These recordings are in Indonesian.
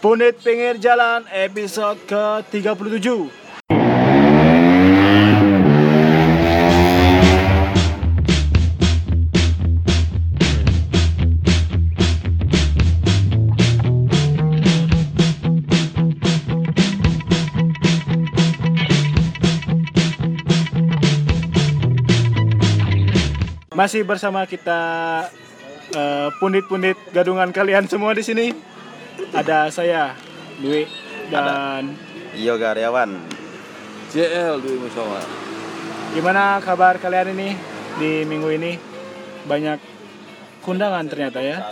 Punit Pinggir Jalan episode ke-37 Masih bersama kita eh, pundit-pundit gadungan kalian semua di sini. Ada saya, Dwi dan Iyo karyawan. JL Dwi Musawa. gimana kabar kalian ini di minggu ini? Banyak kundangan ternyata ya.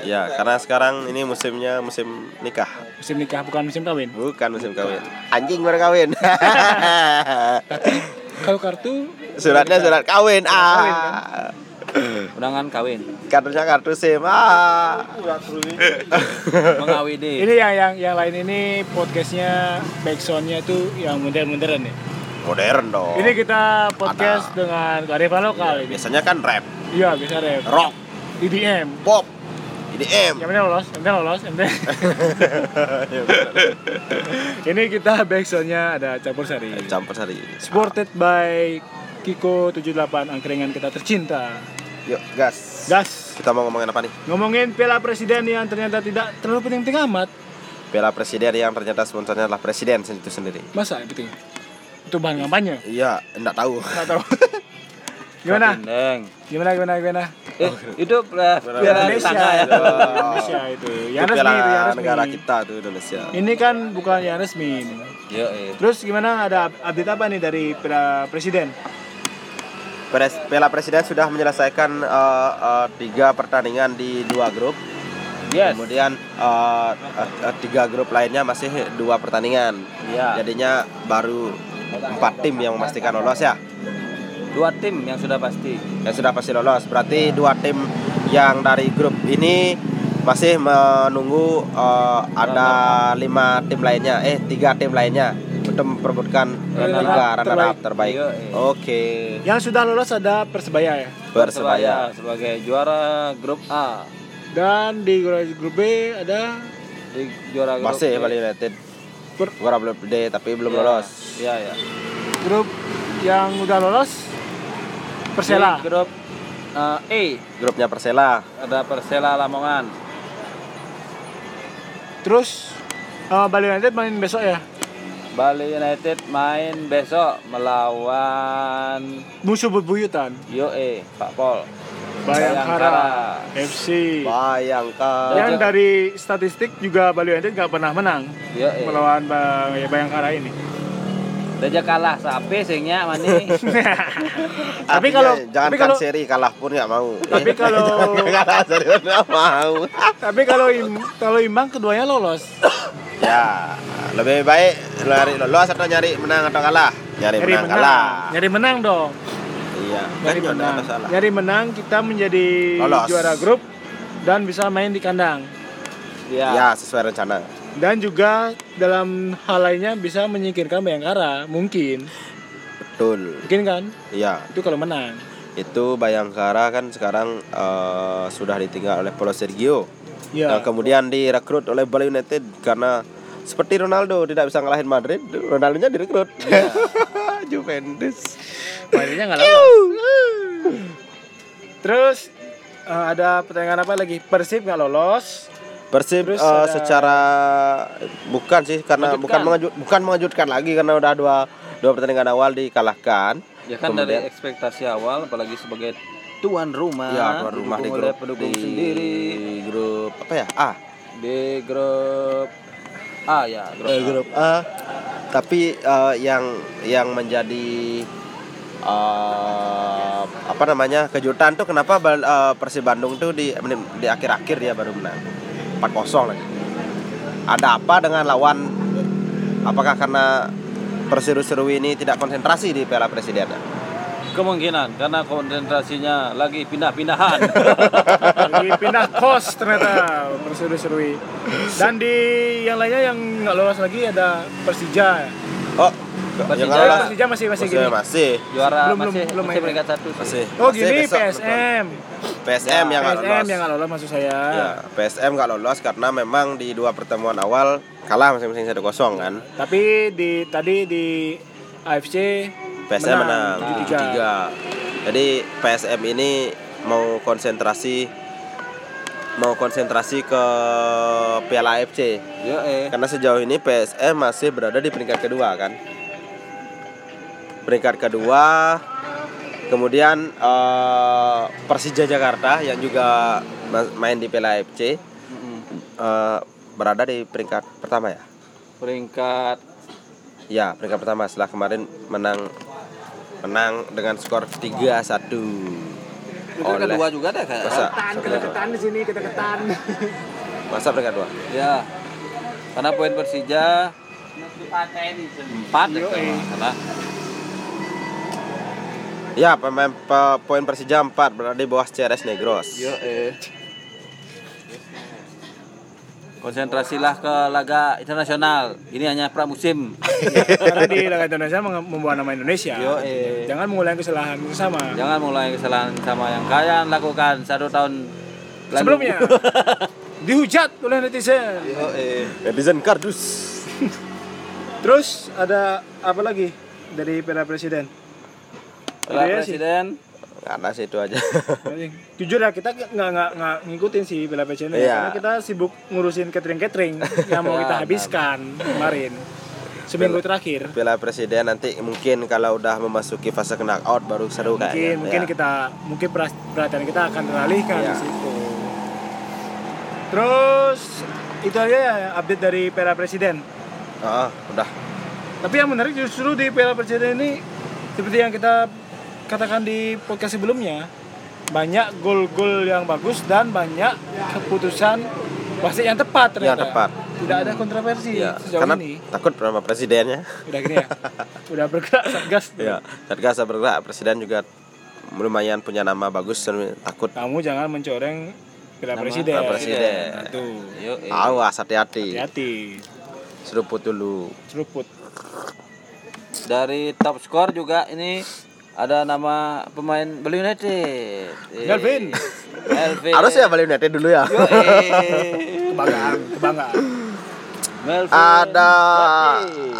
Ya, karena sekarang ini musimnya musim nikah, Musim nikah bukan musim kawin. bukan musim kawin. Anjing baru kawin. Kalau kartu Suratnya surat kawin. Kawin, Ah. Undangan kawin. Kartunya kartu SIM. Ah. Mengawini. ini yang yang yang lain ini podcastnya backsoundnya itu yang modern-modern ya. Modern dong. Ini kita podcast Ada. dengan kearifan lokal ini. biasanya kan rap, Iya bisa rap. rock, EDM. pop, IDM. Yang penting lolos, yang penting lolos, yang penting. ini kita backsoundnya ada campur sari. Campur sari. Supported by Kiko 78 angkringan kita tercinta. Yuk, gas. Gas. Kita mau ngomongin apa nih? Ngomongin Piala Presiden yang ternyata tidak terlalu penting-penting amat. Piala Presiden yang ternyata sponsornya adalah presiden itu sendiri. Masa yang penting? Itu bahan kampanye. Iya, enggak tahu. Nggak tahu. gimana? Gimana gimana gimana? Eh, hidup lah. Piala Indonesia tangga ya. itu, Indonesia itu. Yang Itu resmi piala itu, yang resmi. negara kita tuh Indonesia. Ini kan bukan yang resmi. ini. Yo, eh. Terus gimana ada update apa nih dari Piala Presiden? Piala Presiden sudah menyelesaikan eh, eh, tiga pertandingan di dua grup. Yes. Kemudian eh, eh, tiga grup lainnya masih dua pertandingan. Iya. Jadinya baru empat tim yang memastikan lolos ya. Dua tim yang sudah pasti. Yang sudah pasti lolos. Berarti dua tim yang dari grup ini masih menunggu eh, ada lima tim lainnya. Eh tiga tim lainnya untuk memperebutkan Runner tiga up runner up terbaik. Iya, iya. Oke. Yang sudah lolos ada Persebaya ya. Persebaya. sebagai juara grup A. Dan di grup B ada Di juara grup Masih B. Bali United. Gua belum gede tapi belum Iya. lolos. Iya, iya. grup yang udah lolos Persela. Di grup eh, E Grupnya Persela. ada Persela Lamongan. Terus eh, Bali United main besok ya. Bali United main besok melawan Musuh bebuyutan. YOE Pak Pol. Bayangkara FC. Bayangkan. Yang dari statistik juga Bali United nggak pernah menang YOE. melawan Ba- ya, Bayangkara ini. Udah kalah sapi singnya mani. tapi kalau jangan tapi kan kalau seri kalah pun nggak mau. Tapi kalau- kalah seri pun nggak mau. tapi kalau im- kalau imbang keduanya lolos. ya lebih baik nyari lolos atau nyari menang atau kalah? Nyari, Nyari menang, menang. kalah. Nyari menang dong. Iya. Nyari Kan menang. salah. Nyari menang kita menjadi Lolos. juara grup dan bisa main di kandang. Iya. Ya sesuai rencana. Dan juga dalam hal lainnya bisa menyingkirkan Bayangkara, mungkin. Betul. Mungkin kan? Iya. Itu kalau menang. Itu Bayangkara kan sekarang eh, sudah ditinggal oleh Paulo Sergio. Ya. Yang kemudian direkrut oleh Bali United karena seperti Ronaldo tidak bisa ngalahin Madrid, Ronaldonya direkrut. Juventus. Mainnya nggak lolos. Terus eh, ada pertandingan apa lagi? Persib nggak lolos. Persib Terus eh, ada- secara bukan sih karena Mengejutkan. bukan mengejut, bukan mengejutkan lagi karena udah dua dua pertandingan awal dikalahkan. Ya kan Kemudian- dari ekspektasi awal apalagi sebagai tuan rumah. Ya, tuan rumah di grup pendukung di sendiri grup apa ya? A. di grup A ya, grup, Eh, A. grup A. Tapi eh, yang yang menjadi eh, apa namanya kejutan tuh kenapa eh, Persib Bandung tuh di di akhir-akhir dia baru menang 4-0 lagi. Ada apa dengan lawan? Apakah karena Perseru-seru ini tidak konsentrasi di Piala Presiden? Kemungkinan karena konsentrasinya lagi pindah-pindahan. Lagi pindah kos ternyata perseru-serui. Dan di yang lainnya yang nggak lolos lagi ada Persija. Oh, yang Persija. lolos Persija masih masih gini. masih Juara Belum, belum, masih belum masih main. peringkat satu. sih. masih Oh Masih gini besok, PSM. PSM yang nggak PSM lolos yang nggak lolos maksud saya. Ya, PSM nggak lolos karena memang di dua pertemuan awal kalah masing-masing 1-0 kan. Tapi di tadi di AFC PSM menang, menang 7-3. Jadi PSM ini mau konsentrasi mau konsentrasi ke Piala AFC. Yo eh. Karena sejauh ini PSM masih berada di peringkat kedua kan. Peringkat kedua. Kemudian eh, Persija Jakarta yang juga ma- main di Piala AFC Mm-mm. eh, berada di peringkat pertama ya. Peringkat Ya, peringkat pertama setelah kemarin menang menang dengan skor 3-1. peringkat Oleh- kedua juga deh kayak. Masa? Ketan, kita ketan di sini, kita ketan. Masa peringkat dua? Ya. Karena poin Persija empat ya, Yo, eh. karena Ya, pemain pe- poin Persija 4 berada di bawah CRS Negros. Yo eh. Konsentrasilah ke laga internasional. Ini hanya pramusim. Karena di Indonesia meng- membawa nama Indonesia. Yo eh. Jangan mengulangi kesalahan sama. Jangan mulai kesalahan sama yang kalian lakukan satu tahun lalu. Sebelumnya dihujat oleh netizen. Yo eh. Netizen kardus. Terus ada apa lagi dari Piala Presiden? Piala sih. Presiden Karena sih itu aja. Jujur ya kita nggak nggak nggak ngikutin sih Piala Presiden Iya. karena kita sibuk ngurusin catering catering yang mau Ya, kita nah. habiskan kemarin seminggu terakhir. Piala Presiden nanti mungkin kalau udah memasuki fase knockout baru seru Mungkin kayaknya. mungkin Ya. kita mungkin perhatian kita akan teralihkan Iya. di situ. Terus itu aja ya update dari Piala Presiden. Ah, udah. Tapi yang menarik justru di Piala Presiden ini seperti yang kita katakan di podcast sebelumnya, banyak gol-gol yang bagus dan banyak keputusan wasit yang tepat ternyata. Yang tepat. Tidak ada kontroversi Ya, sejauh karena ini. takut sama presidennya. Udah gini ya. Udah bergerak satgas. Ya, Satgas bergerak presiden juga lumayan punya nama bagus takut Kamu jangan mencoreng Piala Nama Presiden. Piala Presiden. Itu. Awas hati-hati Hati-hati. seruput dulu Seruput. Dari top skor juga ini ada nama pemain Bali United. Melvin. Melvin. harus ya Bali United dulu ya Yo eh. Kebanggaan, kebanggaan. Melvin. ada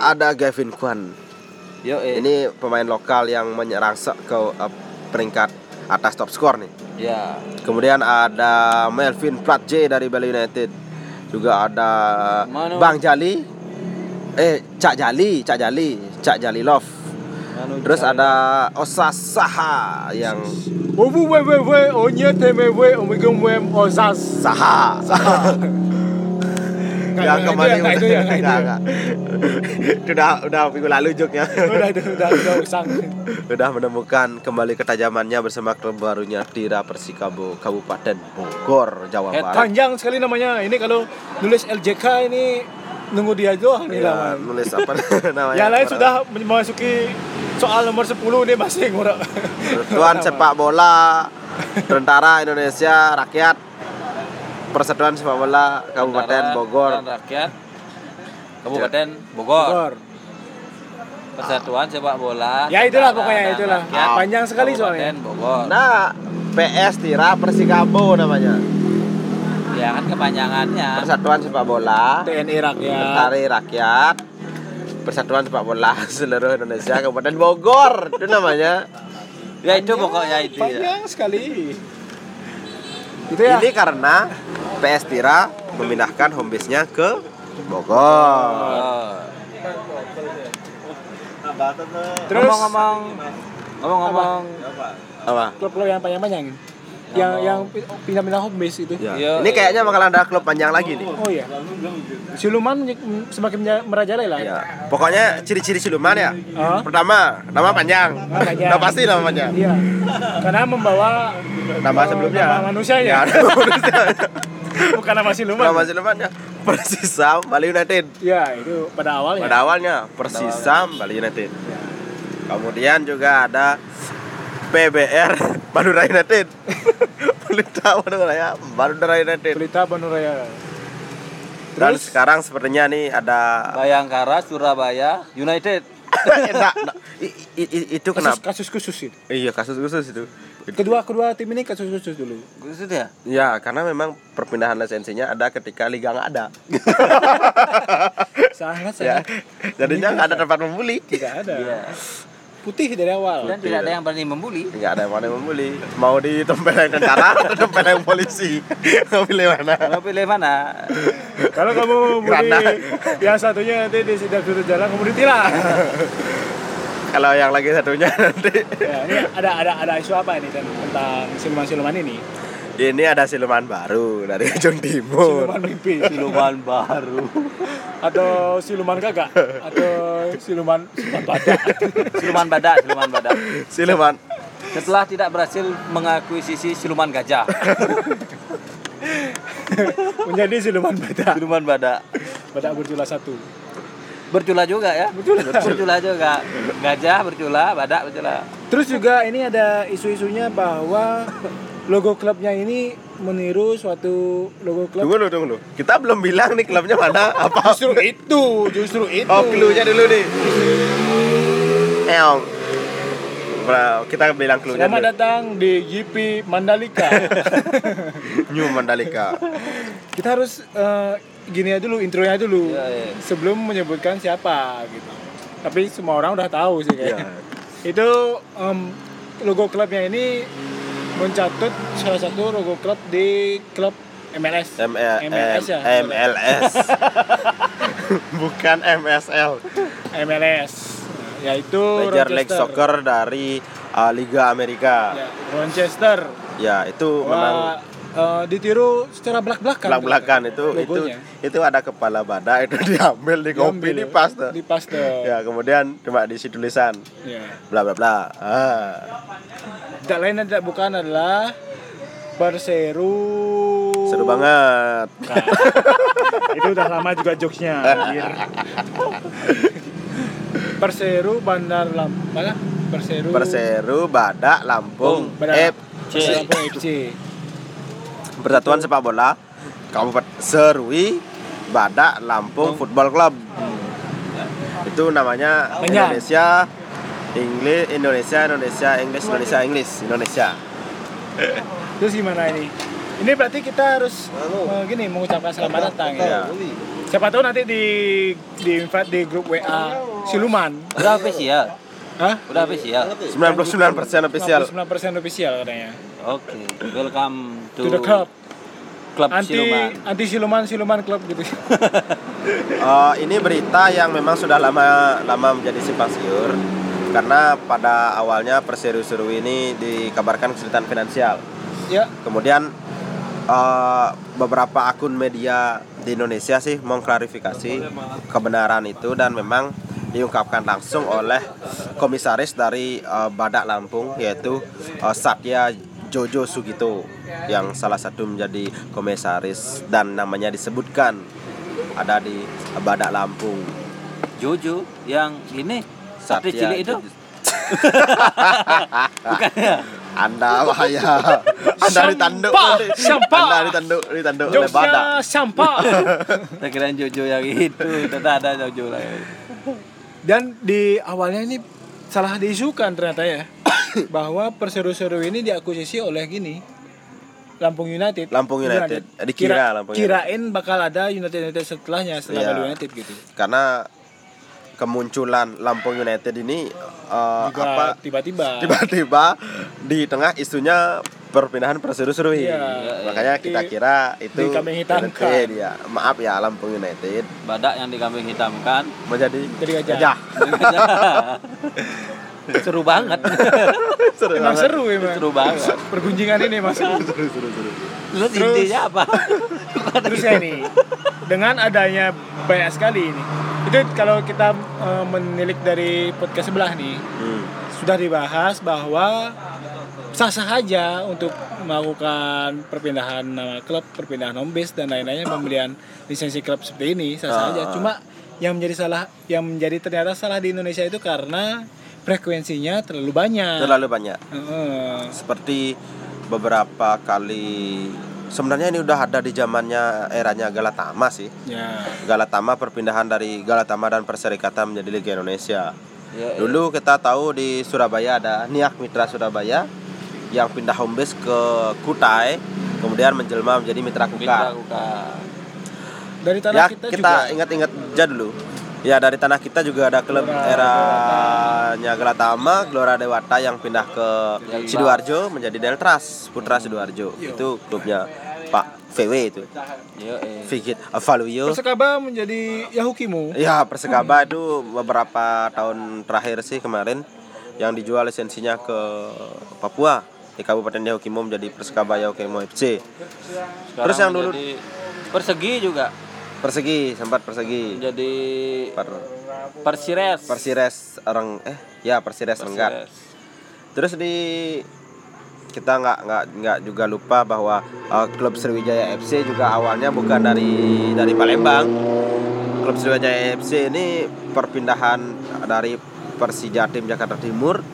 ada Gavin Kwan Yo eh. ini pemain lokal yang menyerangsek ke eh, peringkat atas top skor nih Ya. kemudian ada Melvin Pratje dari Bali United juga ada Manu. Bang Jali eh Cak Jali Cak Jali Cak Jali Love terus ada Osasaha yang Ovu we we we onye teme we omigum wem ozas. Saha Nggak, yang nggak, kembali itu ya, nggak, itu ya, itu ya. Nggak, nggak. udah minggu lalu joknya Udah udah udah usang. udah menemukan kembali ketajamannya bersama klub barunya Tira Persikabo Kabupaten Bogor Jawa Head Barat Panjang sekali namanya. Ini kalau nulis LJK ini nunggu dia doang nih ya, nulis apa namanya Yang lain sudah memasuki soal nomor 10 nih masih ngurang. Persatuan Sepak Bola Tentara Indonesia Rakyat Persatuan Sepak Bola Kabupaten Tentara Bogor dan Rakyat Kabupaten Bogor. Bogor. Persatuan Sepak Bola. Ya, itulah Tentara pokoknya, itulah. Rakyat Panjang sekali Kabupaten soalnya. Bogor. Nah PS Tira Persikabo namanya Ya kan kepanjangannya. Persatuan Sepak Bola TNI Rakyat. Tentara Rakyat Persatuan Sepak Bola seluruh Indonesia Kabupaten Bogor itu namanya Ya itu pokoknya itu ya. Panjang sekali. Itu ya. ini karena PS Tira memindahkan home base-nya ke Bogor Oh. Terus ngomong-ngomong ngomong-ngomong apa klub-klub yang panjang-panjang. Yang yang pindah-pindah home base itu. Ya. Iya, ini iya. kayaknya bakal ada klub panjang lagi nih Oh iya. Siluman semakin merajalela. ya. pokoknya ciri-ciri siluman ya Oh. pertama nama panjang Nama panjang. Udah pasti nama panjang Iya. Karena membawa nama sebelumnya nama manusianya. ya, nama manusia. bukan nama siluman. nama silumannya Persisam Bali United Ya, itu pada awalnya. pada awalnya Persisam Bali United kemudian juga ada PBR Madura United Pelita Madura Madura United Pelita Banduraya. dan Terus sekarang sepertinya nih ada Bayangkara Surabaya United. I- i- i- itu kenapa? kasus khusus itu. Iya kasus khusus itu. Kedua kedua tim ini kasus khusus dulu. Gitu ya? Ya, karena memang perpindahan lisensinya ada ketika liga nggak ada. Sangat ya. sangat Jadinya nggak ada tempat membuli. tidak ada. Iya. Putih dari awal. Dan tidak ada yang berani membuli. Nggak ada yang mana yang membuli. Mau ditempeleng tentara atau ditempeleng polisi. Mau pilih mana? Mau pilih mana? Kalau kamu beli yang satunya nanti di sidang sudut jalan kamu ditilang. Kalau yang lagi satunya nanti ya, ini ada ada ada isu apa ini Ten, tentang siluman-siluman ini? Ini ada siluman baru dari ujung timur. Siluman mimpi, Siluman baru. atau siluman gagak, atau siluman siluman badak. Siluman badak, siluman badak. Siluman Setelah tidak berhasil mengakuisisi siluman gajah. Menjadi siluman badak. Siluman badak. Badak bercula satu. Bercula juga ya? Bercula. Bercula juga. Gajah bercula, badak bercula. Terus juga ini ada isu-isunya bahwa logo klubnya ini meniru suatu logo klub. Tunggu dulu, tunggu dulu. Kita belum bilang nih klubnya mana apa. Justru itu, justru itu. Oh, clue-nya dulu nih. Eong. Bro, kita bilang clue-nya Selamat dulu. datang di GP Mandalika. New Mandalika. Kita harus eh, gini aja dulu, intronya dulu. Iya, iya. Sebelum menyebutkan siapa gitu. Tapi semua orang udah tahu sih kayaknya. Itu em, logo klubnya ini mencatut salah satu logo klub di klub MLS. M MLS ya? MLS. Bukan MSL. MLS. Yaitu Major League. Soccer dari uh, Liga Amerika. Ya, Manchester. Ya, itu memang Eh, ditiru secara belak-belakan. belak-belakan itu itu Logonya. itu ada kepala badak itu diambil di kopi di paste. Di paste. Ya, kemudian cuma diisi tulisan Ya. bla bla bla. Ah. Tidak lain dan tidak bukan adalah Perseru. Seru banget. Nah, itu udah lama juga jokesnya. Perseru Bandar Lampung. Perseru. Perseru Badak Lampung Bandar F Bandar Lampung FC. Persatuan Sepak Bola Kabupaten Serui Badak Lampung Football Club. Itu namanya Banyak. Indonesia Inggris Indonesia Indonesia Inggris Indonesia Inggris Indonesia. Terus gimana ini? Ini berarti kita harus eh, gini mengucapkan selamat datang ya. Siapa tahu nanti di di invite di grup WA Siluman. Udah official. Hah? Udah official. 99% official. 99% official katanya. Oke. Welcome to, To the club. Klub Anti siluman. anti siluman siluman klub gitu. Eh, ini berita yang memang sudah lama lama menjadi simpang siur karena pada awalnya Perseru Serui ini dikabarkan kesulitan finansial. ya, Kemudian eh, beberapa akun media di Indonesia sih mengklarifikasi kebenaran itu dan memang diungkapkan langsung oleh komisaris dari eh, Badak Lampung yaitu eh, Satya Jojo Sugito yang salah satu menjadi komisaris dan namanya disebutkan ada di Badak Lampung. Jojo yang ini Satria cilik itu bukan ya? Anda bahaya. Anda ditanduk Sampah. Anda ditanduk ditanduk oleh Badak. sampah. Saya kira Jojo yang itu, tidak ada Jojo lagi. Dan di awalnya ini salah diisukan ternyata ya bahwa Perseru-seru ini diakuisisi oleh gini Lampung United. Lampung United. Dikira Kira- Lampung United. Kirain bakal ada United United setelahnya setelah. Bali United gitu. Karena kemunculan Lampung United ini eh, Juga apa tiba-tiba. tiba-tiba di tengah isunya perpindahan Perseru-Serui. Iya. Makanya kita Di- kira itu dikambing hitamkan. United, ya. Maaf ya Lampung United Badak yang dikambing hitamkan. menjadi Jadi gajah. Seru banget. Seru Emang banget. seru emang. Seru banget. Pergunjingan ini mas seru. Terus intinya apa? Terus ya ini dengan adanya banyak sekali ini. Itu kalau kita eh, menilik dari podcast sebelah nih Hmm. sudah dibahas bahwa sah-sah aja untuk melakukan perpindahan nama klub, perpindahan home base dan lain-lainnya pembelian lisensi klub seperti ini sah-sah Ah. aja. Cuma yang menjadi salah yang menjadi ternyata salah di Indonesia itu karena frekuensinya terlalu banyak. Terlalu banyak. Heeh. Seperti beberapa kali sebenarnya ini udah ada di zamannya eranya Galatama sih. Ya. Galatama perpindahan dari Galatama dan Perserikatan menjadi Liga Indonesia. Iya, iya. Dulu kita tahu di Surabaya ada Niak Mitra Surabaya yang pindah home base ke Kutai, kemudian menjelma menjadi Mitra Mitra Kukar. Kuka. Dari tanah Ya kita, kita, juga ingat-ingat aja dulu. Ya dari tanah kita juga ada klub eranya Gelatama, Gelora Dewata yang pindah ke. Sidoarjo menjadi Deltras Putra Sidoarjo. Itu klubnya Pak VW itu. Yo, eh. Avaluyo. Persekaba menjadi Yahukimu. Ya Persekaba itu beberapa tahun terakhir sih kemarin yang dijual lisensinya ke Papua di Kabupaten Yahukimo menjadi Persekaba Yahukimo FC. Sekarang Terus yang dulu- persegi juga Persegi sempat persegi. jadi Per, Persires. Persires orang eh ya Persires Renggat. Persires. Terus di kita nggak nggak nggak juga lupa bahwa uh, klub Sriwijaya FC juga awalnya bukan dari dari Palembang. Klub Sriwijaya FC ini perpindahan dari Persija Tim Jakarta Timur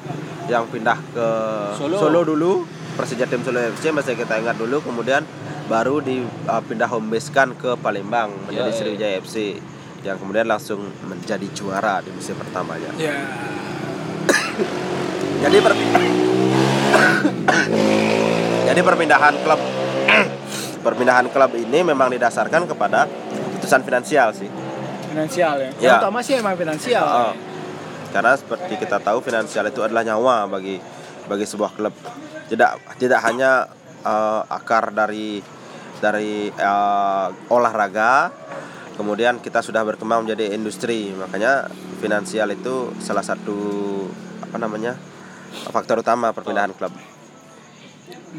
yang pindah ke Solo. dulu. Persija Tim Solo FC masih kita ingat dulu kemudian baru dipindah home base kan ke Palembang menjadi Ya, ya. Sriwijaya FC yang kemudian langsung menjadi juara di musim pertamanya. Ya. Jadi perpindahan Jadi perpindahan klub perpindahan klub ini memang didasarkan kepada keputusan finansial sih. Finansial ya. Ya. Yang utama sih emang finansial. Oh. Karena seperti kita tahu finansial itu adalah nyawa bagi bagi sebuah klub. Tidak tidak hanya eh, akar dari dari eh, olahraga, kemudian kita sudah berkembang menjadi industri. Makanya finansial itu salah satu apa namanya faktor utama perpindahan klub.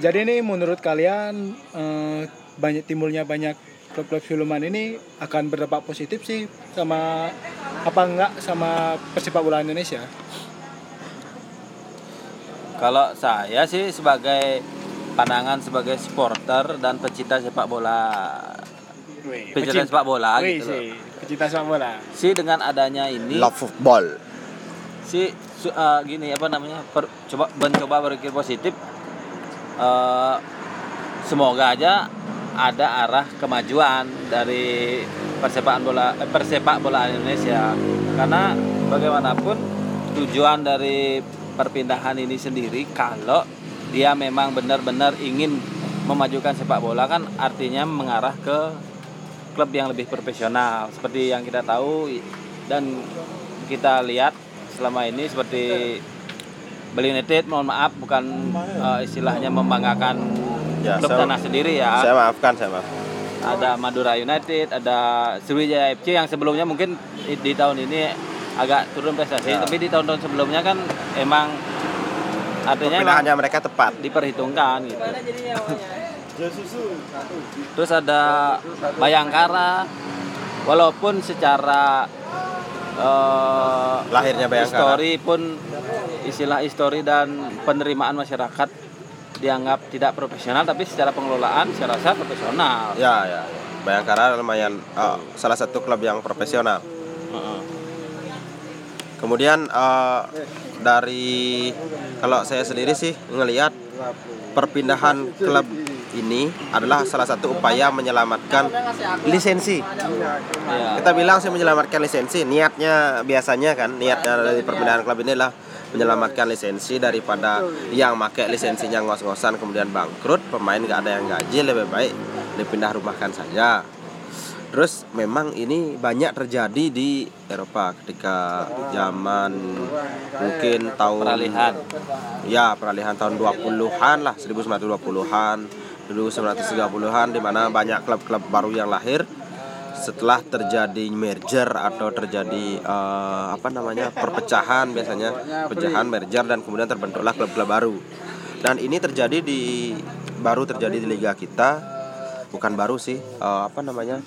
Jadi ini menurut kalian eh, banyak timbulnya banyak klub-klub siluman ini akan berdampak positif sih sama apa enggak sama persepak bola Indonesia? Kalau saya sih sebagai pandangan sebagai supporter dan pecinta sepak bola, pecinta sepak bola Wih, gitu sih, pecinta sepak bola. Si dengan adanya ini Love football. si su- eh, gini apa namanya per- coba mencoba berpikir positif eh, semoga aja ada arah kemajuan dari persepak bola eh, persepak bola Indonesia karena bagaimanapun tujuan dari perpindahan ini sendiri kalau dia memang benar-benar ingin memajukan sepak bola kan artinya mengarah ke klub yang lebih profesional seperti yang kita tahu dan kita lihat selama ini seperti Bali United mohon maaf bukan eh, istilahnya membanggakan Ya, klub saya- tanah sendiri ya Saya maafkan, saya maaf. ada Madura United ada Sriwijaya FC yang sebelumnya mungkin di, di tahun ini agak turun prestasi Ya. tapi di tahun-tahun sebelumnya kan emang artinya Perpindahannya mereka tepat. diperhitungkan gitu terus ada Bayangkara walaupun secara eh, Lahirnya Bayangkara. histori pun istilah histori dan penerimaan masyarakat dianggap tidak profesional tapi secara pengelolaan saya rasa profesional Ya, ya. Bayangkara lumayan eh, salah satu klub yang profesional. Heeh. Kemudian eh, dari kalau saya sendiri sih ngelihat perpindahan klub ini adalah salah satu upaya menyelamatkan lisensi. Kita bilang sih menyelamatkan lisensi. Niatnya biasanya kan niatnya dari perpindahan klub ini adalah menyelamatkan lisensi daripada yang make lisensinya ngos-ngosan kemudian bangkrut, pemain nggak ada yang gaji lebih baik dipindah rumahkan saja. Terus memang ini banyak terjadi di Eropa ketika zaman mungkin tahun peralihan. Ya peralihan tahun 20-an lah 1920-an 1930-an di mana banyak klub-klub baru yang lahir. Setelah terjadi merger atau terjadi eh, apa namanya perpecahan biasanya. Pecahan merger dan kemudian terbentuklah klub-klub baru. Dan ini terjadi di baru terjadi di liga kita bukan baru sih eh, apa namanya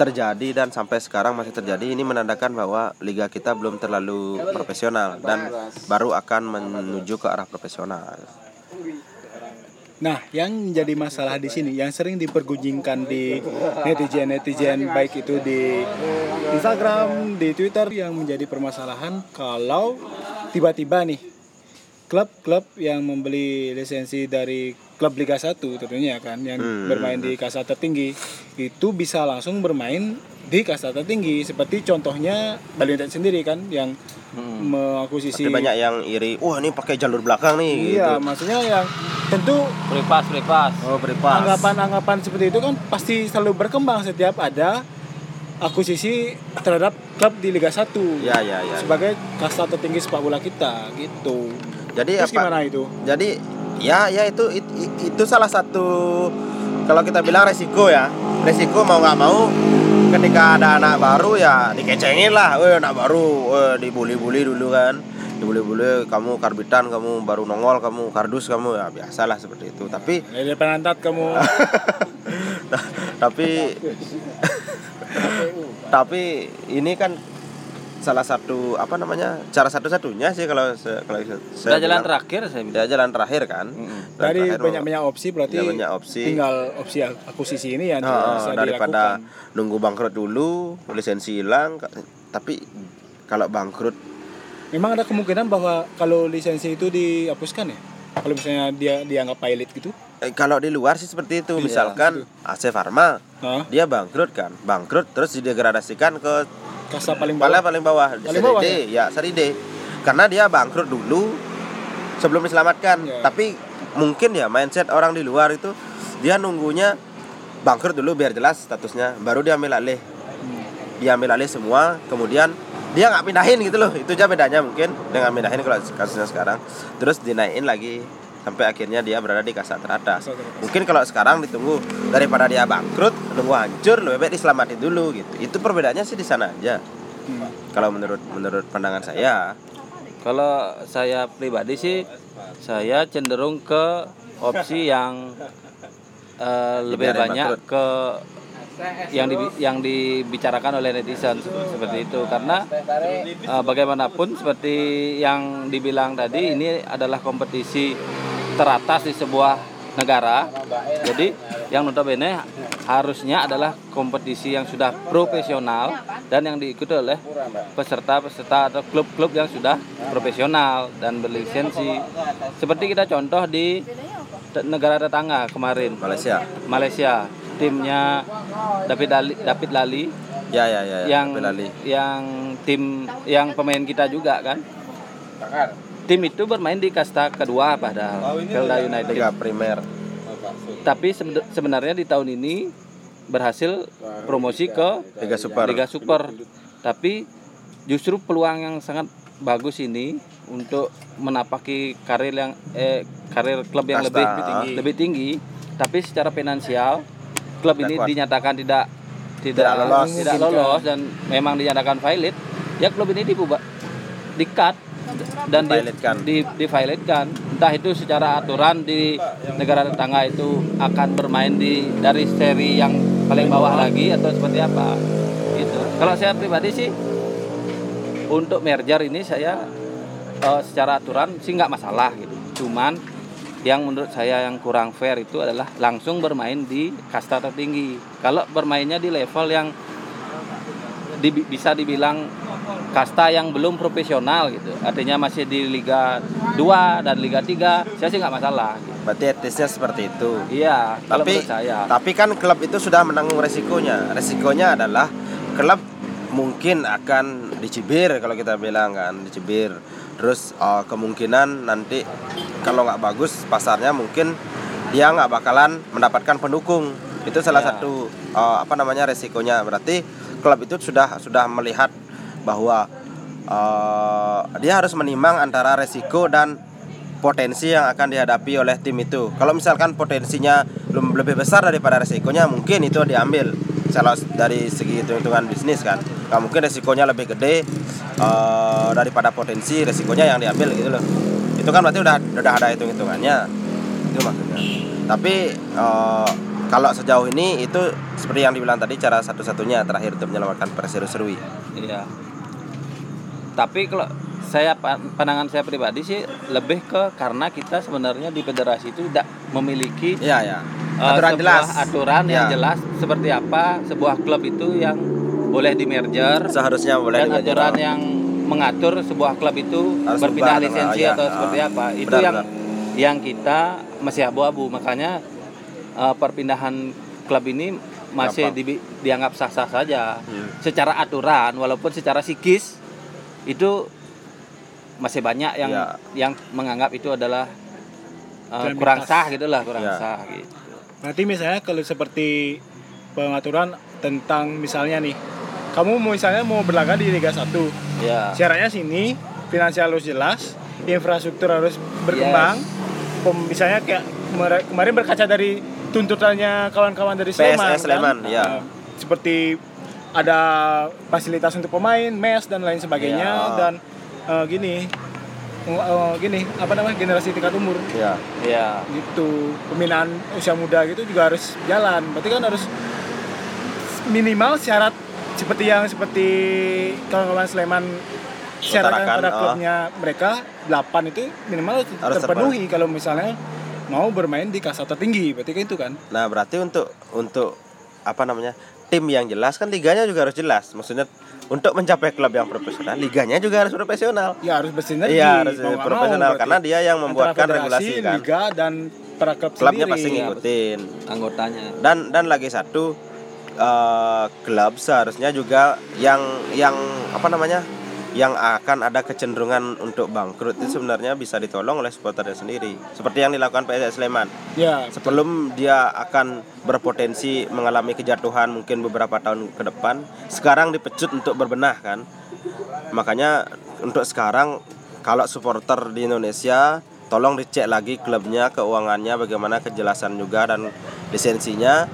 terjadi dan sampai sekarang masih terjadi ini menandakan bahwa liga kita belum terlalu profesional dan baru akan menuju ke arah profesional. Nah, yang menjadi masalah di sini, yang sering dipergunjingkan di netizen-netizen baik itu di Instagram, di Twitter yang menjadi permasalahan kalau tiba-tiba nih klub-klub yang membeli lisensi dari klub Liga 1 tentunya kan yang Hmm. bermain di kasta tertinggi itu bisa langsung bermain di kasta tertinggi seperti contohnya Bali United sendiri kan yang Hmm. mengakuisisi Tapi banyak yang iri. Wah, ini pakai jalur belakang nih iya gitu. maksudnya yang tentu free pass. Oh, beripas. anggapan-anggapan seperti itu kan pasti selalu berkembang setiap ada akuisisi terhadap klub di Liga 1 Ya, ya, ya. sebagai kasta tertinggi sepak bola kita gitu. Jadi Terus apa? gimana itu? Jadi ya ya itu itu, itu salah satu kalau kita bilang resiko ya. Resiko mau nggak mau ketika ada anak baru ya dikecengin lah. Weh anak baru, weh dibully-bully dulu kan. Dibully-bully kamu karbitan, kamu baru nongol, kamu kardus, kamu ya biasalah seperti itu. Tapi Dari penantat kamu tapi tapi ini kan salah satu apa namanya cara satu-satunya sih kalau se- kalau saya jalan bilang. terakhir saya bilang. Ya, jalan terakhir kan. Mm-mm. Jalan dari terakhir, banyak-banyak opsi berarti Ya, banyak opsi. tinggal opsi akuisisi ini yang Oh, bisa daripada dilakukan. nunggu bangkrut dulu, lisensi hilang. Tapi kalau bangkrut, Memang ada kemungkinan bahwa kalau lisensi itu dihapuskan ya? Kalau misalnya dia dianggap pilot gitu? eh, kalau di luar sih seperti itu. Iya, Misalkan AC Pharma, Hah? dia bangkrut kan, bangkrut terus didegradasikan ke Kasta paling paling bawah. paling bawah, Paling bawah, D, ya seri D. Karena dia bangkrut dulu sebelum diselamatkan. Ya. Tapi mungkin ya mindset orang di luar itu dia nunggunya bangkrut dulu biar jelas statusnya, baru dia ambil alih. Hmm. dia ambil alih semua kemudian dia nggak pindahin gitu loh itu aja bedanya mungkin dengan pindahin kalau kasusnya sekarang terus dinaikin lagi sampai akhirnya dia berada di kasta teratas. Mungkin kalau sekarang ditunggu daripada dia bangkrut nunggu hancur lebih baik diselamatin dulu gitu. Itu perbedaannya sih di sana aja. Hmm. kalau menurut menurut pandangan saya Kalau saya pribadi sih saya cenderung ke opsi yang eh, lebih banyak bangkrut. ke yang di, yang dibicarakan oleh netizen seperti itu. Karena eh, bagaimanapun seperti yang dibilang tadi ini adalah kompetisi teratas di sebuah negara. Jadi yang notabene harusnya adalah kompetisi yang sudah profesional dan yang diikuti oleh peserta-peserta atau klub-klub yang sudah profesional dan berlisensi. Seperti kita contoh di negara tetangga kemarin. Malaysia. Malaysia. Timnya David Lali, David Lali. Ya ya ya, ya. yang yang tim yang pemain kita juga kan tim itu bermain di kasta kedua padahal Kelda United Liga Primer tapi sebe- sebenarnya di tahun ini berhasil promosi ke Liga Super Liga Super tapi justru peluang yang sangat bagus ini untuk menapaki karir yang eh karir klub yang Kasta. lebih Lebih tinggi. lebih tinggi tapi secara finansial klub Tidak ini kuat. dinyatakan tidak tidak Tidak lolos. tidak lolos dan memang dinyatakan valid ya klub ini dibubar di cut dan di, di, diviolate-kan. entah itu secara aturan di negara tetangga itu akan bermain di dari seri yang paling bawah lagi atau seperti apa. Gitu. Kalau saya pribadi sih untuk merger ini saya eh, secara aturan sih nggak masalah gitu. Cuman yang menurut saya yang kurang fair itu adalah langsung bermain di kasta tertinggi. Kalau bermainnya di level yang di- bisa dibilang kasta yang belum profesional gitu. Artinya masih di Liga 2 dan Liga 3 saya sih nggak masalah. Gitu. berarti etisnya seperti itu. Iya tapi saya. tapi kan klub itu sudah menanggung resikonya. Resikonya adalah klub mungkin akan dicibir kalau kita bilang kan dicibir. Terus eh, kemungkinan nanti kalau nggak bagus pasarnya mungkin dia nggak bakalan mendapatkan pendukung. Itu salah Ya. satu eh, apa namanya resikonya. Berarti klub itu sudah sudah melihat bahwa eh, dia harus menimbang antara resiko dan potensi yang akan dihadapi oleh tim itu. Kalau misalkan potensinya lebih besar daripada resikonya, mungkin itu diambil. Kalau dari segi hitung-hitungan bisnis kan, nggak mungkin resikonya lebih gede eh, daripada potensi resikonya yang diambil gitu loh. Itu kan berarti udah udah ada hitung-hitungannya. Itu maksudnya. Tapi eh, kalau sejauh ini itu seperti yang dibilang tadi cara satu-satunya terakhir untuk menyelamatkan Perseru Serui. Iya. Tapi kalau saya pa- pandangan saya pribadi sih lebih ke karena kita sebenarnya di federasi itu tidak memiliki Iya ya. eh, Aturan sebuah jelas. aturan yang Ya. jelas seperti apa sebuah klub itu yang boleh di merger Seharusnya boleh dan dibaca. aturan yang mengatur sebuah klub itu Harus berpindah bubar, lisensi ya, atau ah. seperti apa itu Benar, yang benar. yang kita masih abu-abu makanya eh, perpindahan klub ini masih Gampang. dibi- dianggap sah-sah saja. Hmm. Secara aturan walaupun secara psikis itu masih banyak yang Ya. yang menganggap itu adalah uh, kurang sah gitu lah, kurang Ya. sah gitu. Berarti misalnya kalau seperti pengaturan tentang misalnya nih, kamu mau misalnya mau berlaga di Liga 1, Ya. syaratnya sini finansial harus jelas, infrastruktur harus berkembang. Pem- misalnya kayak kemar- kemarin berkaca dari tuntutannya kawan-kawan dari PSS Sleman, Sleman, kan? ya. Eh, seperti ada fasilitas untuk pemain, mes dan lain sebagainya Ya. dan eh, gini, eh, gini apa namanya generasi tingkat umur Ya. Ya. gitu pembinaan usia muda gitu juga harus jalan berarti kan harus minimal syarat seperti yang seperti kawan-kawan Sleman syaratkan Utarakan, pada oh. klubnya mereka 8 itu minimal harus Harus terpenuhi kalau misalnya mau bermain di kasta tertinggi berarti kan itu kan Nah, berarti untuk untuk apa namanya? Tim yang jelas kan liganya juga harus jelas. Maksudnya untuk mencapai klub yang profesional, liganya juga harus profesional. ya harus bersinergi Iya, harus mau profesional karena dia yang membuatkan regulasi kan. liga dan para klub Klubnya sendiri. pasti ngikutin. Anggotanya. Dan dan lagi satu eh, klub seharusnya juga yang yang apa namanya? Yang akan ada kecenderungan untuk bangkrut itu sebenarnya bisa ditolong oleh supporternya sendiri. Seperti yang dilakukan PSS Sleman. ya Sebelum dia akan berpotensi mengalami kejatuhan mungkin beberapa tahun ke depan, sekarang dipecut untuk berbenah kan. Makanya untuk sekarang kalau supporter di Indonesia tolong dicek lagi klubnya, keuangannya, bagaimana kejelasan juga dan lisensinya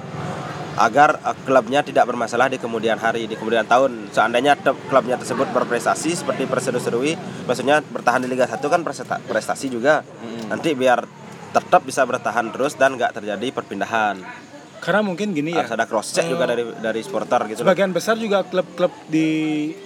agar eh, klubnya tidak bermasalah di kemudian hari, di kemudian tahun. Seandainya te- klubnya tersebut berprestasi seperti Perseru Serui, maksudnya bertahan di Liga 1 kan prestasi, prestasi juga. Nanti biar tetap bisa bertahan terus dan nggak terjadi perpindahan. karena mungkin gini ya Harus ada cross check juga dari dari supporter gitu loh. sebagian besar juga klub-klub di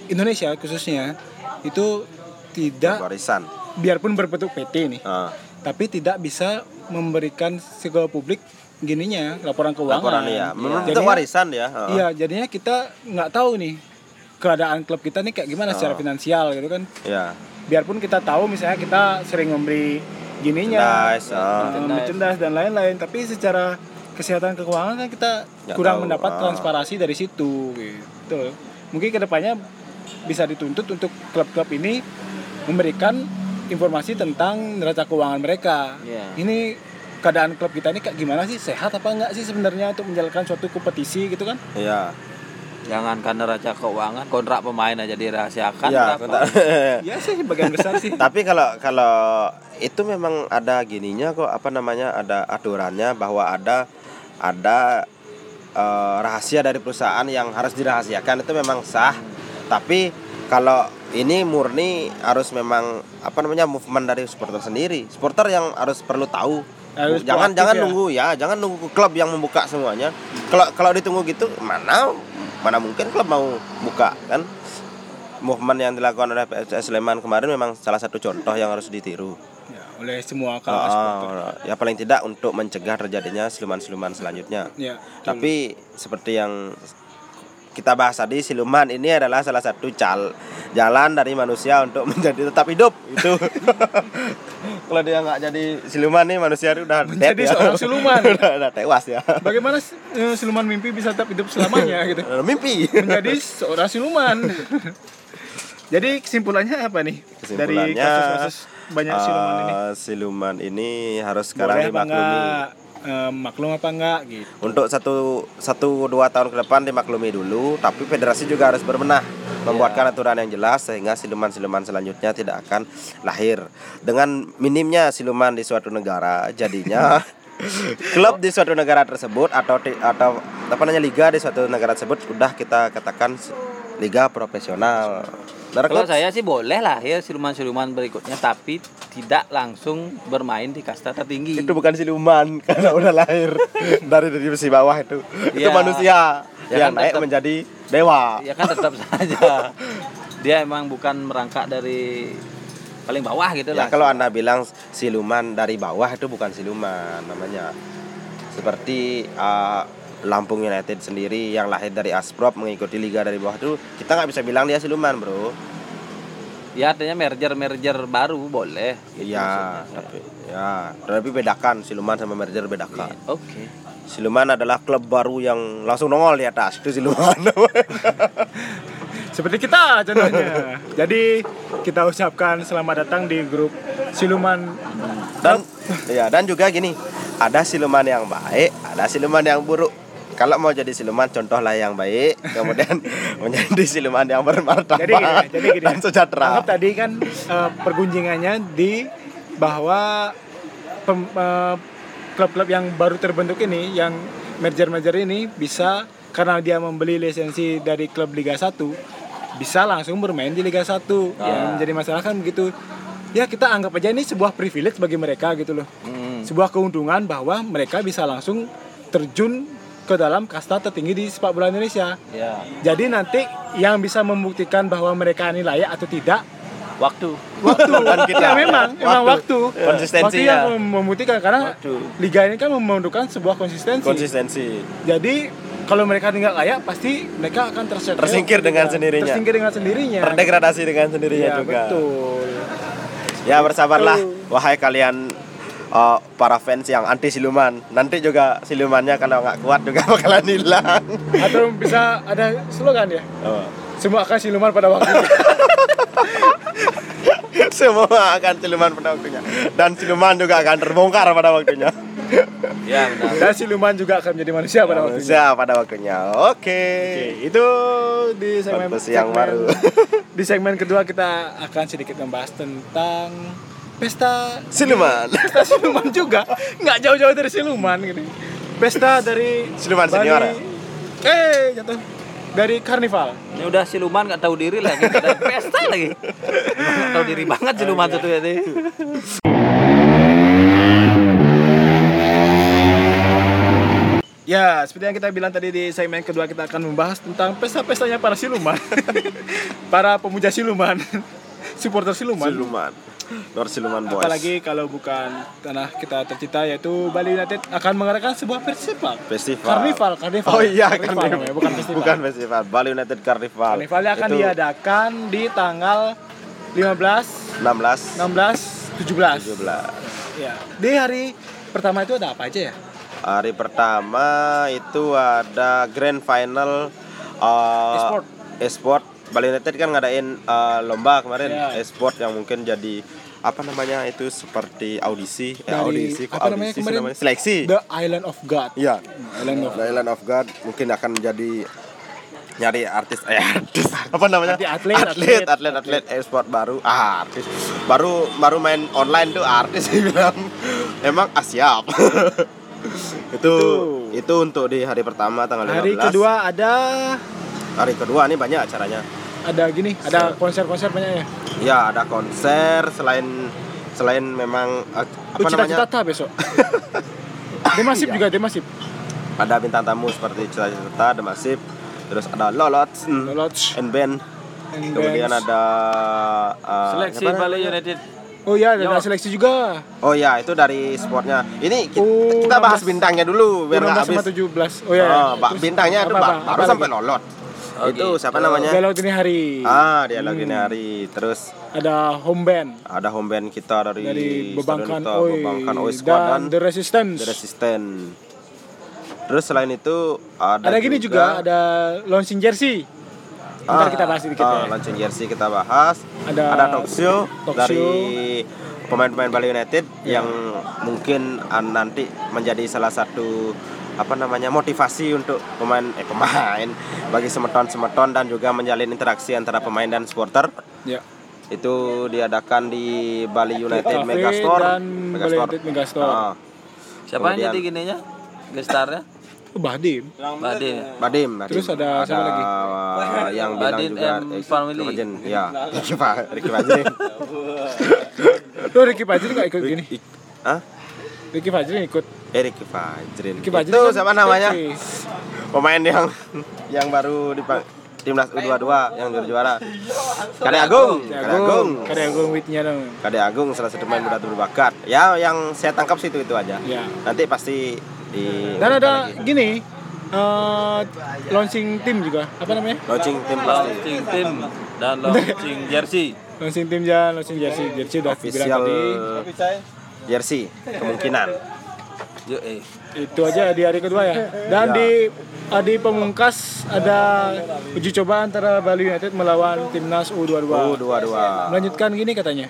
Indonesia khususnya itu tidak Warisan. biarpun berbentuk PT nih Ah, tapi tidak bisa memberikan segala publik gininya laporan keuangan laporan ya. Menurut Jadinya- warisan ya. iya jadinya kita nggak tahu nih keadaan klub kita nih kayak gimana secara Oh. finansial gitu kan Ya. biarpun kita tahu misalnya kita sering memberi gininya Merchandise, merchandise dan lain-lain tapi secara kesehatan keuangan kan kita Nggak kurang tahu, mendapat ah. transparansi dari situ gitu mungkin ke depannya bisa dituntut untuk klub-klub ini memberikan informasi tentang neraca keuangan mereka Iya. ini keadaan klub kita ini kayak gimana sih sehat apa enggak sih sebenarnya untuk menjalankan suatu kompetisi gitu kan Iya. Jangankan neraca keuangan, kontrak pemain aja dirahasiakan. Iya, bentar. ya sih bagian besar sih Tapi kalau kalau itu memang ada gininya kok apa namanya ada aturannya bahwa ada ada eh, rahasia dari perusahaan yang harus dirahasiakan itu memang sah. Tapi kalau ini murni harus memang apa namanya movement dari supporter sendiri. Supporter yang harus perlu tahu. Harus jangan proaktif jangan ya. nunggu ya, jangan nunggu klub yang membuka semuanya. Kalau kalau ditunggu gitu mana mana mungkin klub mau buka kan? movement yang dilakukan oleh PSS Sleman kemarin memang salah satu contoh yang harus ditiru. ya, oleh semua kalangan supporter ya paling tidak untuk mencegah terjadinya siluman-siluman selanjutnya. ya betul. Tapi seperti yang kita bahas tadi siluman ini adalah salah satu cal jalan dari manusia untuk menjadi tetap hidup itu. Kalau dia nggak jadi siluman nih manusia itu udah dead Menjadi ya. seorang siluman. udah, udah tewas ya. bagaimana eh, siluman mimpi bisa tetap hidup selamanya gitu Mimpi. menjadi seorang siluman jadi kesimpulannya apa nih dari Kesimpulannya, kasus-kasus banyak siluman ini Eh, siluman ini harus sekarang boleh dimaklumi. Eh, maklum apa enggak gitu Untuk satu satu dua tahun ke depan dimaklumi dulu, tapi federasi juga harus berbenah membuatkan aturan yang jelas sehingga siluman-siluman selanjutnya tidak akan lahir. Dengan minimnya siluman di suatu negara, jadinya klub di suatu negara tersebut atau atau apa namanya liga di suatu negara tersebut sudah kita katakan liga profesional. Kalau saya sih boleh lah ya siluman-siluman berikutnya, tapi tidak langsung bermain di kasta tertinggi. itu bukan siluman karena udah lahir dari dari besi bawah itu. Itu Ya. manusia Ya yang kan naik tetap- menjadi dewa. Ya kan tetap saja. Dia emang bukan merangkak dari paling bawah gitu Ya lah. kalau anda bilang siluman dari bawah itu bukan siluman namanya. Seperti uh, Lampung United sendiri yang lahir dari Asprop mengikuti liga dari bawah itu kita nggak bisa bilang dia siluman bro. Ya artinya merger-merger baru boleh. gitu Iya, maksudnya. tapi ya tapi bedakan siluman sama merger bedakan. Oke. Siluman adalah klub baru yang langsung nongol di atas. Itu Siluman. Seperti kita contohnya. Jadi kita ucapkan selamat datang di grup Siluman dan ya dan juga gini, ada siluman yang baik, ada siluman yang buruk. Kalau mau jadi siluman, contohlah yang baik, kemudian menjadi siluman yang bermartabat Jadi gini, jadi gini. dan sejahtera. Anggap tadi kan eh, pergunjingannya di bahwa pem- eh, klub-klub yang baru terbentuk ini, yang merger-merger ini bisa karena dia membeli lisensi dari klub Liga 1 bisa langsung bermain di Liga 1. Yang menjadi masalah kan begitu. Ya kita anggap aja ini sebuah privilege bagi mereka gitu loh. Hmm. Sebuah keuntungan bahwa mereka bisa langsung terjun ke dalam kasta tertinggi di sepak bola Indonesia. Ya. Jadi nanti yang bisa membuktikan bahwa mereka ini layak atau tidak Waktu. waktu Dan kita. ya memang memang waktu Konsistensi waktu ya. yang mem- membuktikan karena Waktu. liga ini kan memerlukan sebuah konsistensi. Konsistensi. Jadi kalau mereka tidak layak pasti mereka akan tersetel Tersingkir dengan sendirinya. Tersingkir dengan sendirinya. Terdegradasi dengan sendirinya Iya, juga. betul. Ya bersabarlah, wahai kalian uh, para fans yang anti siluman. Nanti juga silumannya kalau nggak kuat juga bakalan hilang. Atau bisa ada slogan ya. Oh. Semua akan siluman pada waktunya. Semua akan siluman pada waktunya. Dan siluman juga akan terbongkar pada waktunya. Ya benar. Dan siluman juga akan menjadi manusia pada waktunya. Manusia pada waktunya. Oke. Oke, itu di segmen, Podcast yang segmen- baru. di segmen kedua kita akan sedikit membahas tentang pesta Siluman. pesta siluman juga, nggak jauh-jauh dari siluman gitu. Pesta dari Siluman Bali- senior ya? Eh, jatuh dari karnival. Ini udah siluman nggak tahu diri lagi, ada pesta lagi. Nggak tahu diri banget siluman itu ya nih. Ya, seperti yang kita bilang tadi di segmen kedua kita akan membahas tentang pesta-pestanya para siluman. para pemuja siluman. Supporter siluman. Siluman. Lord Siluman Boys. Apalagi kalau bukan tanah kita tercinta yaitu Bali United akan mengadakan sebuah festival. Festival. Karnival, karnival. Oh iya, karnival, karnival. namanya, bukan festival. Bukan festival. Bali United Carnival. Karnivalnya akan Itu diadakan di tanggal 15, 16 16, 17. 17. Ya. Di hari pertama itu ada apa aja ya? Hari pertama itu ada grand final uh, E-sport. e-sport. Bali United kan ngadain uh, lomba kemarin Ya. e-sport yang mungkin jadi apa namanya itu seperti audisi, eh, Dari- audisi kok apa namanya audisi sih kemarin? namanya? Seleksi. The Island of God. Iya. Island of The Island of God mungkin akan menjadi nyari artis eh artis apa namanya atlet, atlet atlet. atlet atlet e-sport baru ah artis baru baru main online tuh artis bilang emang ah, siap itu itu untuk di hari pertama tanggal 15 Hari kedua ada hari kedua ini banyak acaranya ada gini, ada konser-konser banyak ya. ya ada konser selain selain memang eh, apa Oh, namanya cita-cita besok. Demasip Iya. juga Demasip. ada bintang tamu seperti cita-cita Demasif terus ada Lolot Lodge and band and Kemudian Bands. ada uh, Seleksi Bali namanya? United. Oh iya, ada Yo. seleksi juga. Oh ya, itu dari sportnya. Ini kita, Oh, kita bahas 16. bintangnya dulu biar nggak 16 sama habis. 17. Oh iya. iya. Oh, ba- Terus bintangnya itu apa, ba- apa, baru apa sampai lolot. Oh, itu gitu. siapa namanya? Dialog dini hari. Ah, dialog Hmm. dini hari. Terus Ada home band ada home band kita dari, dari Bebangkan Oi, Bebangkan Oi Squad dan dan The Resistance. The Resistance. Terus selain itu ada, ada gini juga, ada launching jersey. Ntar Ah, kita bahas sedikit ah, ya. launching jersey kita bahas. Ada Ada talk show talk dari show. pemain-pemain Bali United Ya. yang mungkin nanti menjadi salah satu apa namanya motivasi untuk pemain eh pemain bagi semeton-semeton dan juga menjalin interaksi antara pemain dan supporter. Ya. Itu diadakan di Bali United Cafe Megastore. dan Bali United Megastore. Ah, Siapa yang Kemudian- jadi gininya? Gestarnya? Oh, Badim. Badim. Badim, Badim. Terus ada siapa lagi? uh, yang bilang Badim juga M eh, Family. Ricky Fajen. Ya, Ricky Fa- Ricky Fajen. Lo Ricky Fajrin nggak ikut gini? Hah? Ricky Fajrin ikut. Eh, Ricky Fajrin. Ricky Fajrin Itu kan siapa namanya? Pemain yang yang baru di timnas U22 yang juara juara. Kade Agung, Kade Agung. Kade Agung witnya dong. Kade Agung salah satu pemain muda berbakat. Ya, yang saya tangkap sih itu itu aja. Ya. Nanti pasti di Dan ada gini, eh, launching tim juga. Apa namanya? launching tim pasti. Launching tim dan launching jersey. Launching tim ya, launching jersey. Jersey udah bilang Official tadi. Jersey kemungkinan. Eh. Itu aja di hari kedua ya. Dan Ya. di di pemungkas ada uji coba antara Bali United melawan timnas U22. U22 Melanjutkan gini katanya.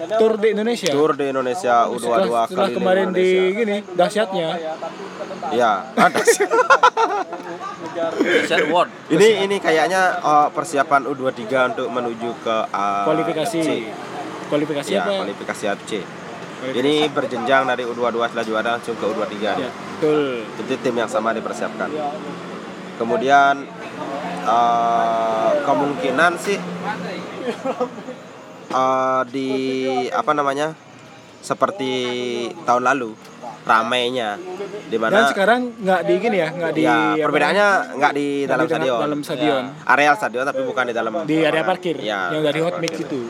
Tour di Indonesia. Tour di Indonesia U22 setelah, setelah kali kemarin di Indonesia. gini dahsyatnya ya ada World. ini ini kayaknya uh, persiapan U23 untuk menuju ke uh, kualifikasi FC. kualifikasi ya apa kualifikasi FC ini berjenjang dari U22 setelah juara langsung ke U23 ya, betul. Jadi tim yang sama dipersiapkan. Kemudian eh, kemungkinan sih eh, di apa namanya seperti tahun lalu ramainya. Di dan mana sekarang nggak di gini ya nggak di ya apa, perbedaannya nggak di dalam di dalam, stadion. dalam stadion. Areal stadion tapi bukan di dalam di area parkir ya, yang dari hot mix itu.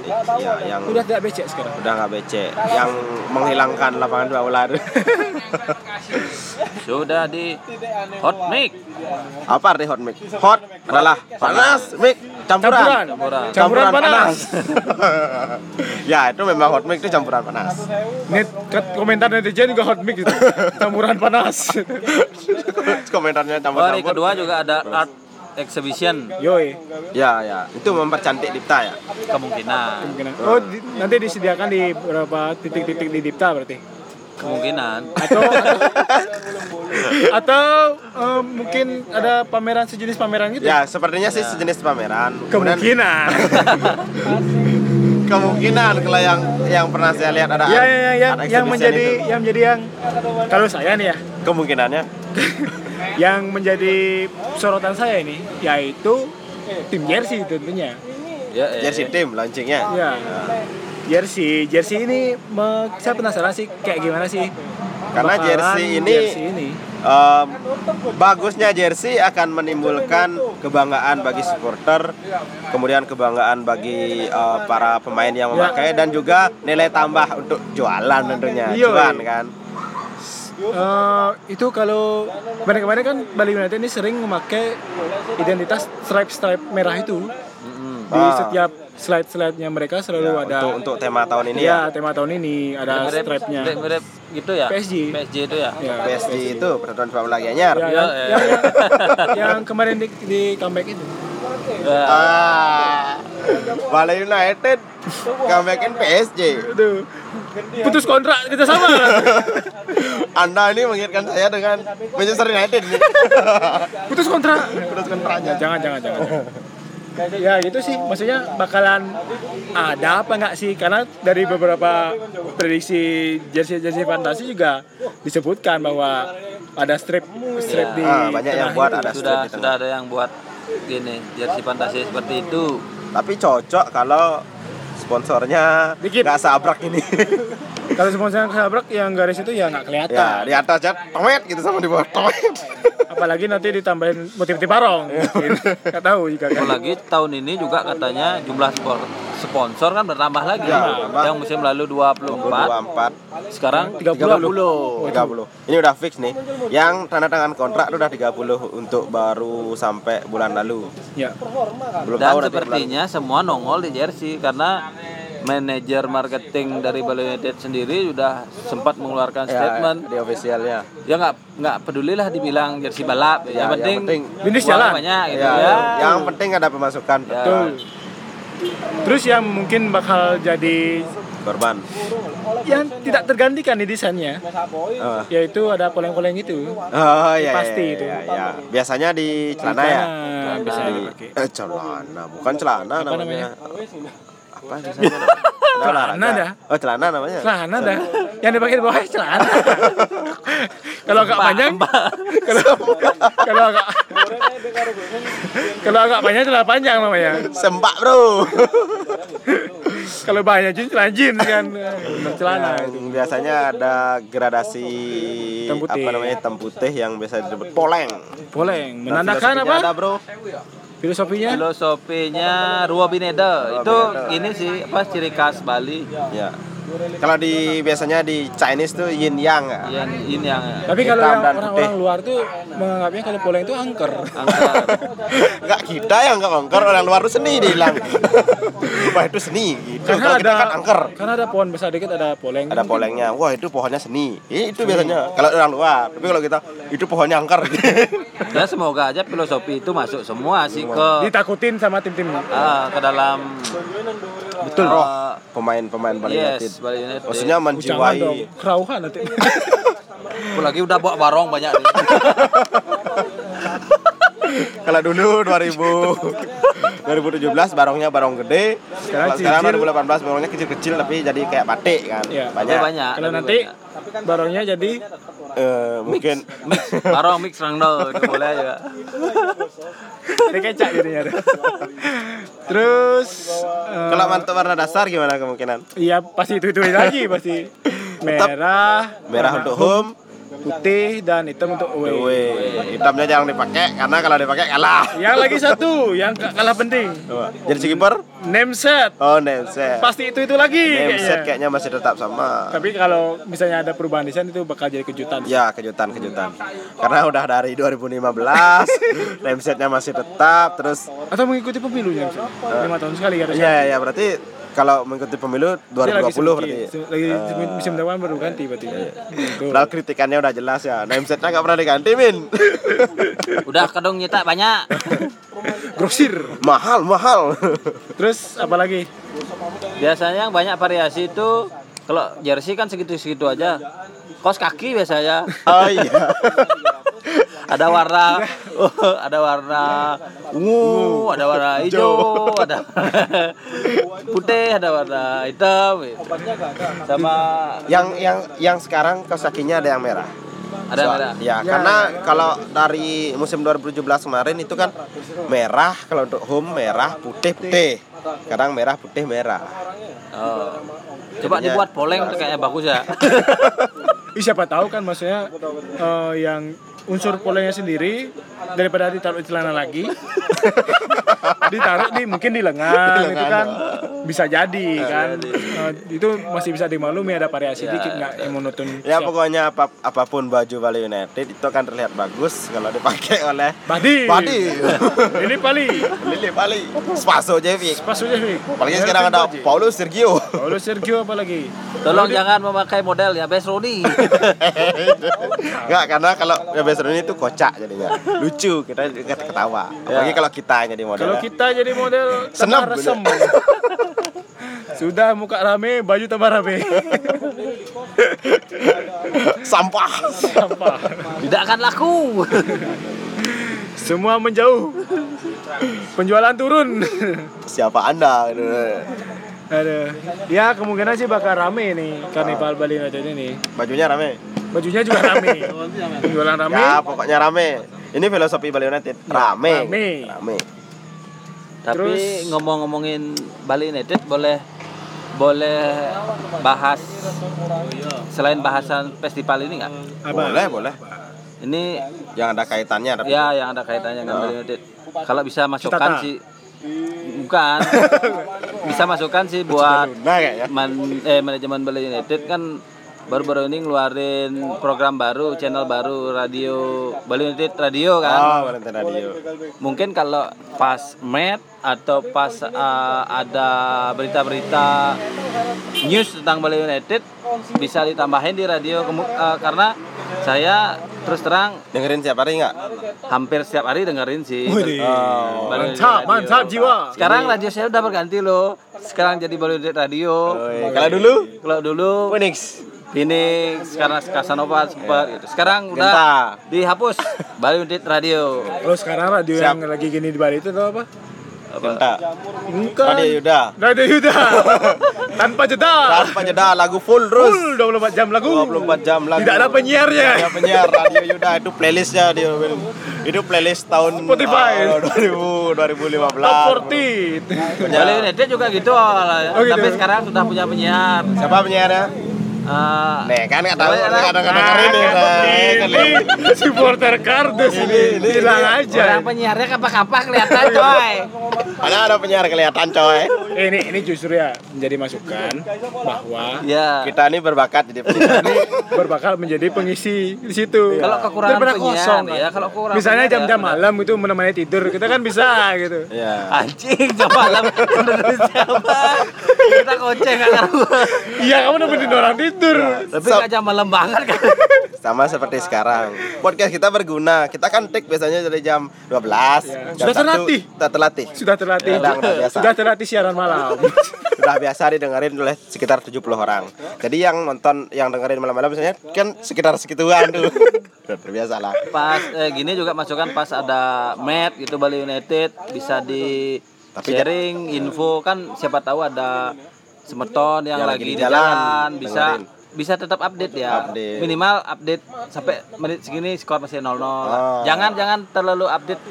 Ya yang udah tidak becek sekarang? Udah nggak becek. Yang menghilangkan lapangan bola Sudah di hot mic. apa arti hot mic hot adalah panas mic campuran. Campuran. Campuran. campuran panas. ya itu memang hot mic itu campuran panas. Net komentar netizen juga hot mix itu. Campuran panas. Komentarnya Oh, campur-campur. Hari kedua juga ada art exhibition. Yoi. Ya ya. Itu mempercantik Dipta ya? Kemungkinan. kemungkinan. oh di- nanti disediakan di beberapa titik-titik di Dipta berarti Kemungkinan. atau atau eh, mungkin ada pameran sejenis pameran gitu? Ya sepertinya sih sejenis pameran. Kemudian kemungkinan. Kemungkinan kalau yang yang pernah saya lihat ada ya ya ya yang, yang menjadi itu. yang menjadi yang kalau saya nih ya. Kemungkinannya? Yang menjadi sorotan saya ini yaitu tim jersey tentunya. Ya, eh. jersey team launchingnya. Ya jersey jersey ini me- saya penasaran sih kayak gimana sih Karena bakalan jersey ini- jersey ini Em, bagusnya jersey akan menimbulkan kebanggaan bagi supporter, kemudian kebanggaan bagi eh, para pemain yang memakai dan juga nilai tambah untuk jualan tentunya, Iya. cuan kan. Eh, itu kalau kemarin-kemarin kan Bali United ini sering memakai identitas stripe-stripe merah itu. Di Ah. setiap slide-slide-nya mereka selalu Ya, ada untuk untuk tema tahun ini ya ya. tema tahun ini ada stripe-nya mirip gitu ya? PSG. PSG itu ya. ya, PSG itu Persatuan Sepak Bola Gianyar. ya, Ya, yang, ya. yang, yang kemarin di, di comeback itu Ya. Ah, Bali United comebackin PSG. Aduh. putus kontrak kita sama Anda ini mengingatkan saya dengan Manchester United putus kontrak Terus kontraknya. jangan jangan jangan ya gitu sih maksudnya bakalan ada apa nggak sih karena dari beberapa prediksi jersey jersey fantasi juga disebutkan bahwa ada strip strip Ya. di Ah, banyak yang buat itu. ada sudah strip di sudah ada yang buat gini jersey fantasi seperti itu. Tapi cocok kalau sponsornya nggak sabrak ini. kalau sponsor sabrak yang garis itu ya nggak ya, kelihatan di atas aja tomet gitu sama di bawah tomet. apalagi nanti ditambahin motif-motif parong mungkin. nggak tahu juga kan Apalagi tahun ini juga katanya jumlah spor- sponsor kan bertambah lagi. Ya, bertambah. yang musim lalu 24, 24 sekarang 30. 30. 30. Ini udah fix nih. Yang tanda tangan kontrak itu udah 30 untuk baru sampai bulan lalu. ya Belum tahu Dan nanti sepertinya semua nongol di jersey karena manajer marketing dari Bali United sendiri sudah sempat mengeluarkan bulan. statement ya, di officialnya. ya nggak nggak pedulilah dibilang jersey balap Ya, yang penting yang penting jalan. banyak gitu Ya, ya, yang, yang penting ada pemasukan. Ya. Betul. Terus yang mungkin bakal jadi Korban. yang tidak tergantikan di desainnya Oh. yaitu ada poleng-poleng itu. Oh iya, Pasti iya, itu. iya, iya. Biasanya di celana ya. Celana bisa Di- dipakai. eh, celana, bukan celana Apa namanya. namanya? Apa olahraga. Celana dah. Oh, celana namanya. Celana dah. Yang dipakai di bawah celana. kalau agak panjang, kalau kalau agak kalau agak panjang celana panjang namanya. Sempak, Bro. Kalau banyak jeans celana jeans kan. Celana Ya, itu. biasanya ada gradasi Hitam putih. apa namanya hitam putih yang biasa disebut poleng. Poleng Nah, menandakan apa? Ada, Bro. Filosofinya? filosofinya Rua Bineda itu ini sih apa ciri khas Bali Ya. Kalau di biasanya di Chinese tuh yin yang ya. yang ini yang Tapi kalau yang orang-orang luar tuh menganggapnya kalau poleng itu angker. angka Enggak kita yang enggak angker, orang luar tuh seni dia bilang. Wah, itu seni gitu. Karena Kalau kita ada kan angker. Karena ada pohon besar dikit ada poleng. Ada polengnya. Wah, itu pohonnya seni. Eh, itu biasanya kalau orang luar. Tapi kalau kita itu pohonnya angker. Dan semoga aja filosofi itu masuk semua sih ke Ditakutin sama tim-tim. ah, ke dalam Betul, Roh. Pemain-pemain Bali United. Yes, Bali United. Maksudnya menjiwai kerauhan nanti. apalagi udah bawa barong banyak nih. kalau dulu 2000 2017 barongnya barong gede. Sekarang Sekarang, sekarang cicil. 2018 barongnya kecil-kecil tapi jadi kayak batik kan. Tapi Banyak. banyak. Kalau nanti banyak. barongnya jadi Eh, mungkin mix barong mix rangdo itu boleh aja. jadi kecak jadinya. Terus eh, kalau mantap warna dasar gimana kemungkinan? Iya pasti itu itu lagi pasti merah, Merah untuk home, putih dan hitam untuk away. away. Hitamnya jangan dipakai karena kalau dipakai kalah. Yang lagi satu yang ka- kalah penting, Jadi si kiper? name set. Oh, name set. Pasti itu itu lagi Name set kayaknya. kayaknya masih tetap sama. Tapi kalau misalnya ada perubahan desain itu bakal jadi kejutan. Ya kejutan kejutan karena udah dari 2015 name setnya masih tetap terus Atau mengikuti pemilunya lima tahun sekali ya ya berarti kalau mengikuti pemilu Dia lagi 2020 sedikit. berarti lagi musim depan baru ganti berarti. Gitu. Padahal kritikannya udah jelas ya name setnya nggak pernah diganti min Udah kadung nyetak banyak. Grosir. mahal mahal Terus apa lagi? Biasanya yang banyak variasi itu kalau jersey kan segitu-segitu aja. Kos kaki biasanya oh iya ada warna ada warna ungu, ada warna hijau, ada putih, ada warna hitam. gitu. Sama yang yang yang sekarang kaos kakinya ada yang merah ada yang Soal- merah. Ya, karena kalau dari musim 2017 kemarin itu kan merah kalau untuk home merah putih putih. Sekarang merah putih merah. Oh. Coba Jadinya- dibuat poleng tuh kayaknya bagus ya. Ih, siapa tahu kan maksudnya eh, yang unsur polanya sendiri daripada ditaruh di celana lagi. Ditaruh di mungkin di lengan, Di itu lengan, kan bisa jadi kan Eh, itu masih bisa dimaklumi ada variasi Ya, dikit nggak yang monoton Ya siap. pokoknya apa, apa pun baju Bali United itu akan terlihat bagus kalau dipakai oleh Badi Badi. ini Pali Lili Bali. Spaso Jevic. pas aja Vic Apalagi sekarang ada Paulo Sergio. Paulo Sergio apa lagi Tolong jangan memakai model ya Best Roni. Enggak, karena kalau ya ini itu kocak jadinya. Lucu, kita ketawa. Apalagi Ya. kalau kita jadi model. kalau kita jadi model Senam, tambah resem sudah muka rame baju tambah rame sampah. sampah Tidak akan laku. semua menjauh penjualan turun Siapa Anda? Ada ya kemungkinan sih bakal rame nih karnival Bali United ini Bajunya rame. bajunya juga rame penjualan rame Ya, pokoknya rame. Ini filosofi Bali United. Rame. Rame. Rame. Tapi ngomong-ngomongin Bali United boleh boleh bahas selain bahasan festival ini nggak? Boleh, boleh. Ini Yang ada kaitannya tapi ya yang ada kaitannya dengan Bali United. Kalau bisa masukkan sih bukan bisa masukkan sih buat Nah, man, eh, manajemen Bali United kan baru-baru ini ngeluarin program baru, channel baru radio Bali United Radio Oh, kan. Valentine Radio. Mungkin kalau pas met atau pas uh, ada berita-berita news tentang Bali United bisa ditambahin di radio uh, karena saya terus terang Dengerin setiap hari enggak? hampir setiap hari dengerin sih. Oh. Bali United mantap mantap jiwa Sekarang radio saya udah berganti loh. Sekarang jadi Bali United Radio. Kalau dulu Kalau dulu Phoenix. Phoenix karena Casanova sempat gitu. Sekarang udah Genta. dihapus Bali United Radio. kalau sekarang radio Siap. yang lagi gini di Bali itu tau apa Genta. bukan Radio Yuda. Radio Yuda tanpa jeda Tanpa jeda lagu full terus. full 24 jam lagu 24 jam lagu. tidak ada penyiarnya Ada penyiar Radio Yuda itu playlistnya dia itu playlist tahun Spotify. ah, 2000 2015 top 40 Bali United juga gitu awalnya. Oh, gitu. Tapi sekarang sudah punya penyiar. siapa penyiarnya Nih kan nggak tahu Boleh, ada dengerin nih Nek. Kan ini supporter kardus ini bilang aja orang penyiarnya kapak-kapak kelihatan coy. Ada ada penyiar kelihatan coy. Ini ini justru ya menjadi masukan bahwa Ya. Kita ini berbakat jadi penyiar. ini berbakal menjadi pengisi di situ. Kalau kekurangan penyiar, kosong, kan. ya, kalau kekurangan Misalnya jam-jam malam itu menemani tidur, kita kan bisa gitu. Iya. Anjing jam malam siapa? Kita koceng nggak karuan. Iya, kamu nemenin orang tidur. Tapi nggak jam malam banget kan? Sama seperti sekarang. Podcast kita berguna. Kita kan take biasanya dari jam 12. Iya. Jam Sudah 1, terlatih. Kita terlatih. Sudah terlatih. Biasa. Sudah terlatih siaran malam. Sudah biasa didengerin oleh sekitar 70 orang. Jadi yang nonton yang dengerin malam-malam biasanya kan sekitar segituan tuh. Terbiasa lah. Pas eh, gini juga masukan pas ada match gitu Bali United bisa di Tapi sharing info kan siapa tahu ada semeton yang, Yang lagi, di jalan, jalan, bisa dengerin. bisa tetap update ya Update. minimal update sampai menit segini skor masih 0-0 Oh. jangan jangan terlalu update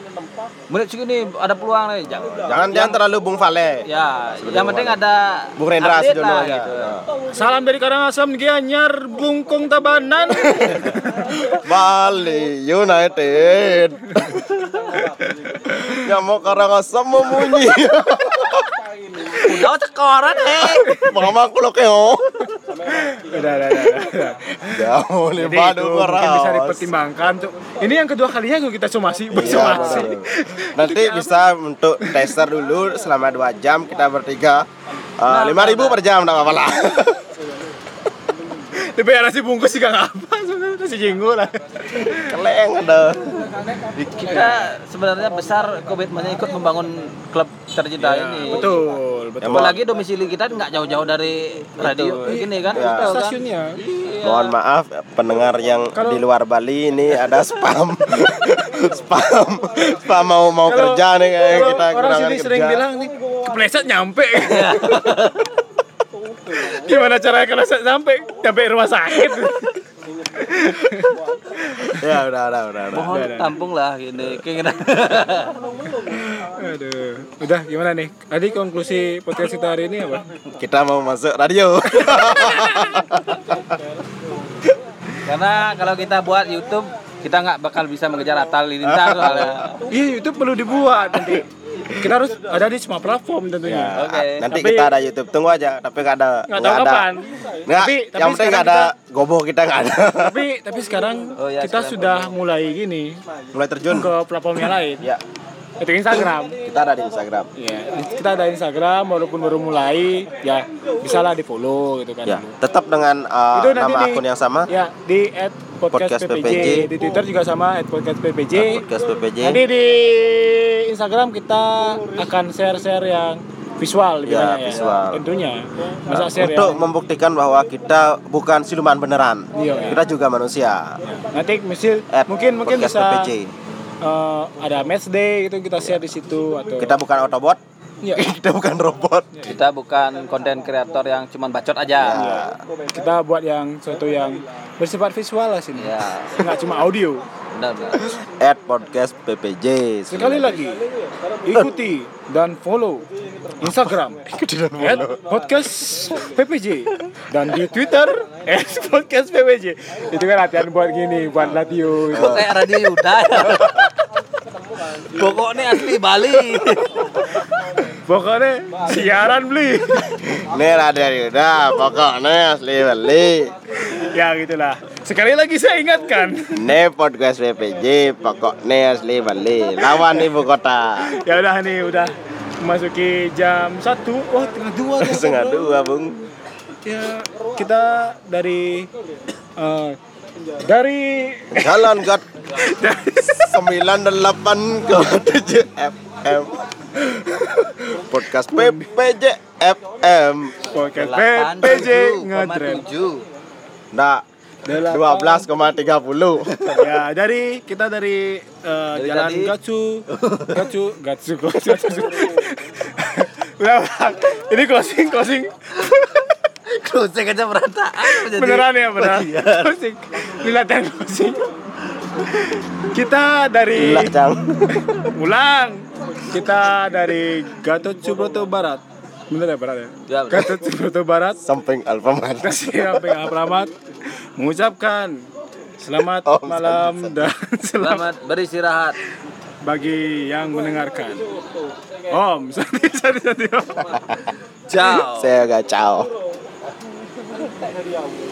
menit segini ada peluang nih jangan Jangan jangan terlalu Bung Vale. ya yang penting ada Bung Rendra lah aja. gitu. Nah. Salam dari Karangasem Gianyar Bungkung Tabanan. Bali United. Yang mau Karangasem memunyi. udah cekoran eh Mama aku lo keo. udah, udah, udah, udah. Jauh dua mungkin bisa dipertimbangkan tuh. Ini yang kedua kalinya kita somasi, bersomasi. Iya, Nanti bisa untuk tester dulu selama dua jam kita bertiga Nah, lima ribu per jam nggak apa-apa lah. Tapi ya nasi bungkus juga nggak apa, nasi jenggo lah. Keleng ada. Kita sebenarnya besar komitmennya ikut membangun klub tercinta ini Betul, betul. apalagi domisili kita nggak jauh-jauh dari radio ini kan Ya. Tahu kan? Stasiunnya. Mohon maaf pendengar yang Kalau- di luar Bali ini ada spam. spam. Spam mau mau Kalau- kerja nih kayak kalau kita orang sini sering kerja. bilang nih kepleset nyampe. Gimana caranya kepleset sampai sampai rumah sakit? Ya udah udah udah. udah. mohon tampung lah gini keinginan Aduh, udah gimana nih? Tadi konklusi podcast kita hari ini apa? Kita mau masuk radio. karena kalau kita buat YouTube kita nggak bakal bisa mengejar Atal Lintar soalnya Iya, itu perlu dibuat nanti. Kita harus ada di semua platform tentunya. Ya, Oke. nanti Tapi- kita ada YouTube tunggu aja tapi nggak ada Nggak tahu ada kapan. nggak Tapi- tapi yang penting nggak sekarang ada gobo kita nggak ada tapi tapi sekarang Oh, ya, kita sekarang sudah mulai gini mulai terjun ke platform yang lain. ya Itu Instagram. kita ada di Instagram Iya, kita ada Instagram walaupun baru mulai, ya bisalah di follow gitu kan. ya tetap dengan uh, Itu nanti nama di- akun yang sama Ya, di Podcast @podcast PPJ. PPJ. Di Twitter juga sama @podcastppj. podcast PPJ Nanti di Instagram kita akan share-share yang visual Ya, banyak visual. Tentunya. Masa share untuk yang membuktikan bahwa kita bukan siluman beneran Iya. kita juga manusia nanti misal At mungkin mungkin podcast bisa PPJ. Eh, ada match day gitu kita share di situ atau kita bukan Autobot? Iya. kita bukan robot. Kita bukan konten kreator yang cuman bacot aja. Iya. kita buat yang suatu yang bersifat visual lah sini. Ya nggak cuma audio. Benar benar. At podcast PPJ sekali lagi ikuti dan follow Instagram at podcast PPJ dan di Twitter at podcast PPJ itu kan latihan buat gini buat radio kok kayak radio Yuda ya? pokoknya asli Bali. Pokoknya siaran beli. Ini radio udah pokoknya asli beli ya gitulah. Sekali lagi saya ingatkan. Ini podcast PPJ pokoknya asli beli lawan ibu kota. Ya udah nih udah. Memasuki jam satu. Oh tengah dua tuh. setengah dua bung ya kita dari eh, dari jalan gat 98 ke 7 FM podcast PPJ FM podcast PPJ ngedrep 87,7 nah 12,30 ya dari kita dari eh, Dari jalan tadi. Gatsu. Gatsu Gatsu Gatsu, Gatsu. Udah, Bang. ini closing closing closing aja berantakan jadi- beneran ya beneran Oh, iya. closing latihan closing kita dari ulang kita dari Gatot Subroto Barat bener ya Barat ya Ya, bener. Gatot Subroto Barat samping Alfamart sampai Alfamart mengucapkan selamat Oh, malam dan selamat selamat beristirahat bagi yang mendengarkan. Om, Santi, Santi, Santi. Om. Ciao. Saya gak ciao. Tại 了